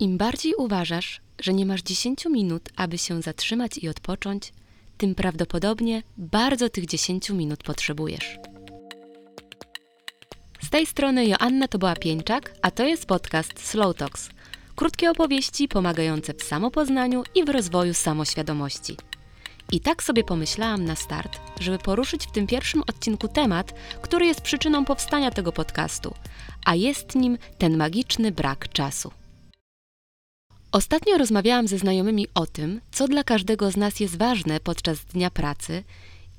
Im bardziej uważasz, że nie masz 10 minut, aby się zatrzymać i odpocząć, tym prawdopodobnie bardzo tych 10 minut potrzebujesz. Z tej strony Joanna to była Pieńczak, a to jest podcast Slow Talks. Krótkie opowieści pomagające w samopoznaniu i w rozwoju samoświadomości. I tak sobie pomyślałam na start, żeby poruszyć w tym pierwszym odcinku temat, który jest przyczyną powstania tego podcastu, a jest nim ten magiczny brak czasu. Ostatnio rozmawiałam ze znajomymi o tym, co dla każdego z nas jest ważne podczas dnia pracy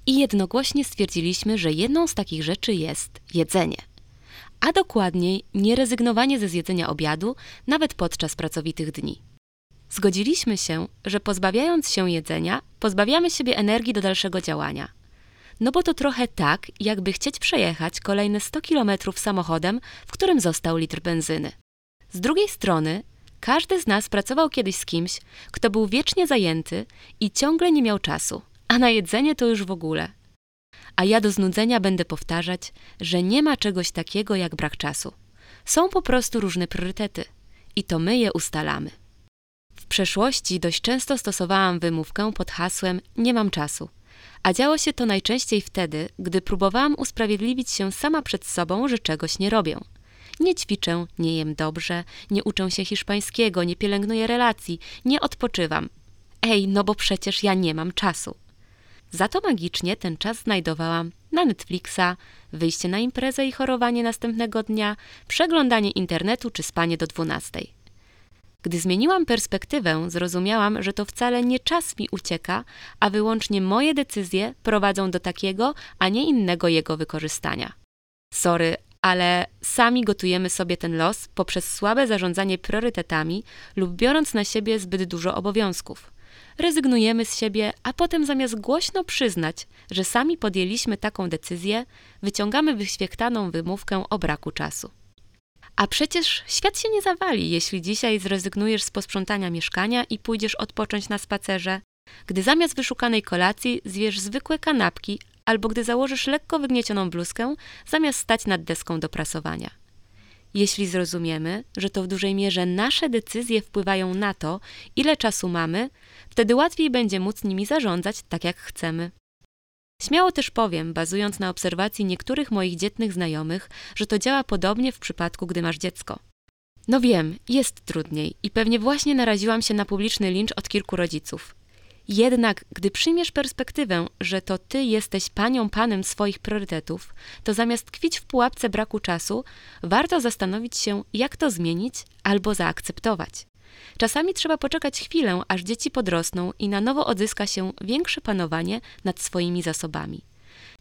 i jednogłośnie stwierdziliśmy, że jedną z takich rzeczy jest jedzenie. A dokładniej nierezygnowanie ze zjedzenia obiadu nawet podczas pracowitych dni. Zgodziliśmy się, że pozbawiając się jedzenia, pozbawiamy siebie energii do dalszego działania. No bo to trochę tak, jakby chcieć przejechać kolejne 100 km samochodem, w którym został litr benzyny. Z drugiej strony, każdy z nas pracował kiedyś z kimś, kto był wiecznie zajęty i ciągle nie miał czasu, a na jedzenie to już w ogóle. A ja do znudzenia będę powtarzać, że nie ma czegoś takiego jak brak czasu. Są po prostu różne priorytety i to my je ustalamy. W przeszłości dość często stosowałam wymówkę pod hasłem nie mam czasu. A działo się to najczęściej wtedy, gdy próbowałam usprawiedliwić się sama przed sobą, że czegoś nie robię. Nie ćwiczę, nie jem dobrze, nie uczę się hiszpańskiego, nie pielęgnuję relacji, nie odpoczywam. Ej, no bo przecież ja nie mam czasu. Za to magicznie ten czas znajdowałam na Netflixa, wyjście na imprezę i chorowanie następnego dnia, przeglądanie internetu czy spanie do dwunastej. Gdy zmieniłam perspektywę, zrozumiałam, że to wcale nie czas mi ucieka, a wyłącznie moje decyzje prowadzą do takiego, a nie innego jego wykorzystania. Sorry, ale sami gotujemy sobie ten los poprzez słabe zarządzanie priorytetami lub biorąc na siebie zbyt dużo obowiązków. Rezygnujemy z siebie, a potem zamiast głośno przyznać, że sami podjęliśmy taką decyzję, wyciągamy wyświechtaną wymówkę o braku czasu. A przecież świat się nie zawali, jeśli dzisiaj zrezygnujesz z posprzątania mieszkania i pójdziesz odpocząć na spacerze, gdy zamiast wyszukanej kolacji zjesz zwykłe kanapki, albo gdy założysz lekko wygniecioną bluzkę, zamiast stać nad deską do prasowania. Jeśli zrozumiemy, że to w dużej mierze nasze decyzje wpływają na to, ile czasu mamy, wtedy łatwiej będzie móc nimi zarządzać tak, jak chcemy. Śmiało też powiem, bazując na obserwacji niektórych moich dzietnych znajomych, że to działa podobnie w przypadku, gdy masz dziecko. No wiem, jest trudniej i pewnie właśnie naraziłam się na publiczny lincz od kilku rodziców. Jednak, gdy przyjmiesz perspektywę, że to ty jesteś panią, panem swoich priorytetów, to zamiast tkwić w pułapce braku czasu, warto zastanowić się, jak to zmienić albo zaakceptować. Czasami trzeba poczekać chwilę, aż dzieci podrosną i na nowo odzyska się większe panowanie nad swoimi zasobami.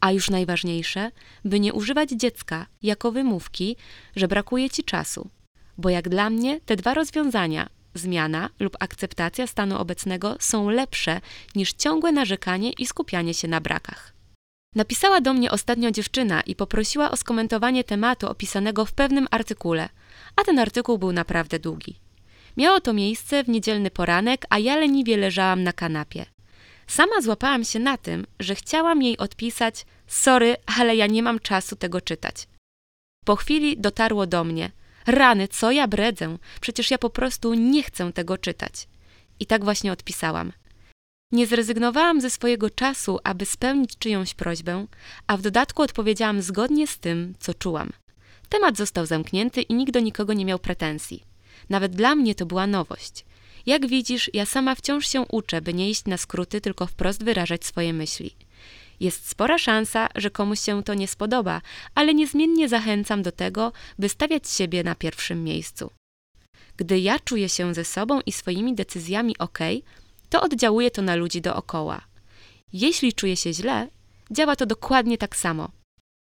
A już najważniejsze, by nie używać dziecka jako wymówki, że brakuje ci czasu. Bo jak dla mnie te dwa rozwiązania, zmiana lub akceptacja stanu obecnego, są lepsze niż ciągłe narzekanie i skupianie się na brakach. Napisała do mnie ostatnio dziewczyna i poprosiła o skomentowanie tematu opisanego w pewnym artykule, a ten artykuł był naprawdę długi. Miało to miejsce w niedzielny poranek, a ja leniwie leżałam na kanapie. Sama złapałam się na tym, że chciałam jej odpisać: Sorry, ale ja nie mam czasu tego czytać. Po chwili dotarło do mnie: Rany, co ja bredzę? Przecież ja po prostu nie chcę tego czytać. I tak właśnie odpisałam. Nie zrezygnowałam ze swojego czasu, aby spełnić czyjąś prośbę, a w dodatku odpowiedziałam zgodnie z tym, co czułam. Temat został zamknięty i nikt do nikogo nie miał pretensji. Nawet dla mnie to była nowość. Jak widzisz, ja sama wciąż się uczę, by nie iść na skróty, tylko wprost wyrażać swoje myśli. Jest spora szansa, że komuś się to nie spodoba, ale niezmiennie zachęcam do tego, by stawiać siebie na pierwszym miejscu. Gdy ja czuję się ze sobą i swoimi decyzjami ok, to oddziałuje to na ludzi dookoła. Jeśli czuję się źle, działa to dokładnie tak samo.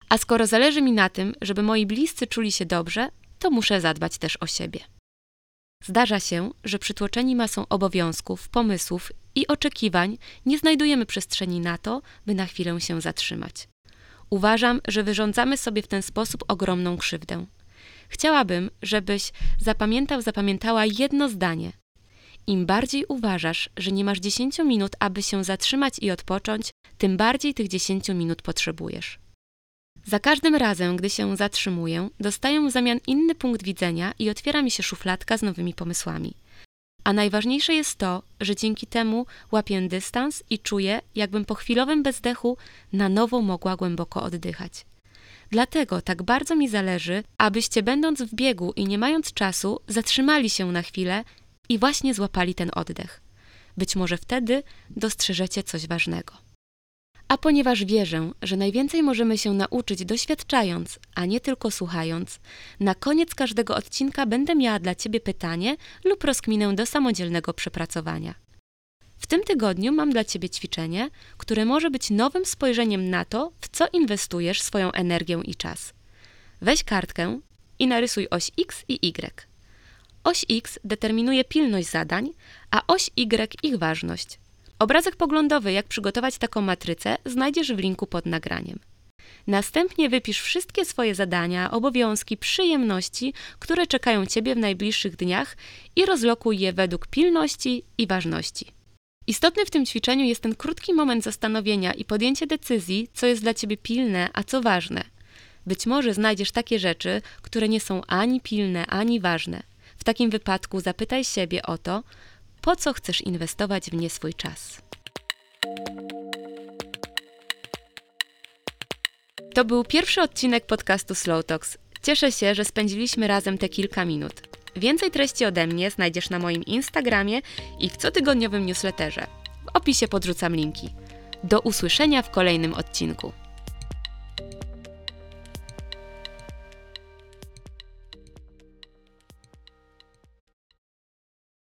A skoro zależy mi na tym, żeby moi bliscy czuli się dobrze, to muszę zadbać też o siebie. Zdarza się, że przytłoczeni masą obowiązków, pomysłów i oczekiwań nie znajdujemy przestrzeni na to, by na chwilę się zatrzymać. Uważam, że wyrządzamy sobie w ten sposób ogromną krzywdę. Chciałabym, żebyś zapamiętał, zapamiętała jedno zdanie. Im bardziej uważasz, że nie masz 10 minut, aby się zatrzymać i odpocząć, tym bardziej tych 10 minut potrzebujesz. Za każdym razem, gdy się zatrzymuję, dostaję w zamian inny punkt widzenia i otwiera mi się szufladka z nowymi pomysłami – A najważniejsze jest to, że dzięki temu łapię dystans i czuję, jakbym po chwilowym bezdechu na nowo mogła głęboko oddychać. Dlatego tak bardzo mi zależy, abyście będąc w biegu i nie mając czasu, zatrzymali się na chwilę i właśnie złapali ten oddech. Być może wtedy dostrzeżecie coś ważnego. A ponieważ wierzę, że najwięcej możemy się nauczyć doświadczając, a nie tylko słuchając, na koniec każdego odcinka będę miała dla Ciebie pytanie lub rozkminę do samodzielnego przepracowania. W tym tygodniu mam dla Ciebie ćwiczenie, które może być nowym spojrzeniem na to, w co inwestujesz swoją energię i czas. Weź kartkę i narysuj oś X i Y. Oś X determinuje pilność zadań, a oś Y ich ważność. Obrazek poglądowy, jak przygotować taką matrycę, znajdziesz w linku pod nagraniem. Następnie wypisz wszystkie swoje zadania, obowiązki, przyjemności, które czekają Ciebie w najbliższych dniach i rozlokuj je według pilności i ważności. Istotny w tym ćwiczeniu jest ten krótki moment zastanowienia i podjęcie decyzji, co jest dla Ciebie pilne, a co ważne. Być może znajdziesz takie rzeczy, które nie są ani pilne, ani ważne. W takim wypadku zapytaj siebie o to, po co chcesz inwestować w nie swój czas. To był pierwszy odcinek podcastu Slow Talks. Cieszę się, że spędziliśmy razem te kilka minut. Więcej treści ode mnie znajdziesz na moim Instagramie i w cotygodniowym newsletterze. W opisie podrzucam linki. Do usłyszenia w kolejnym odcinku.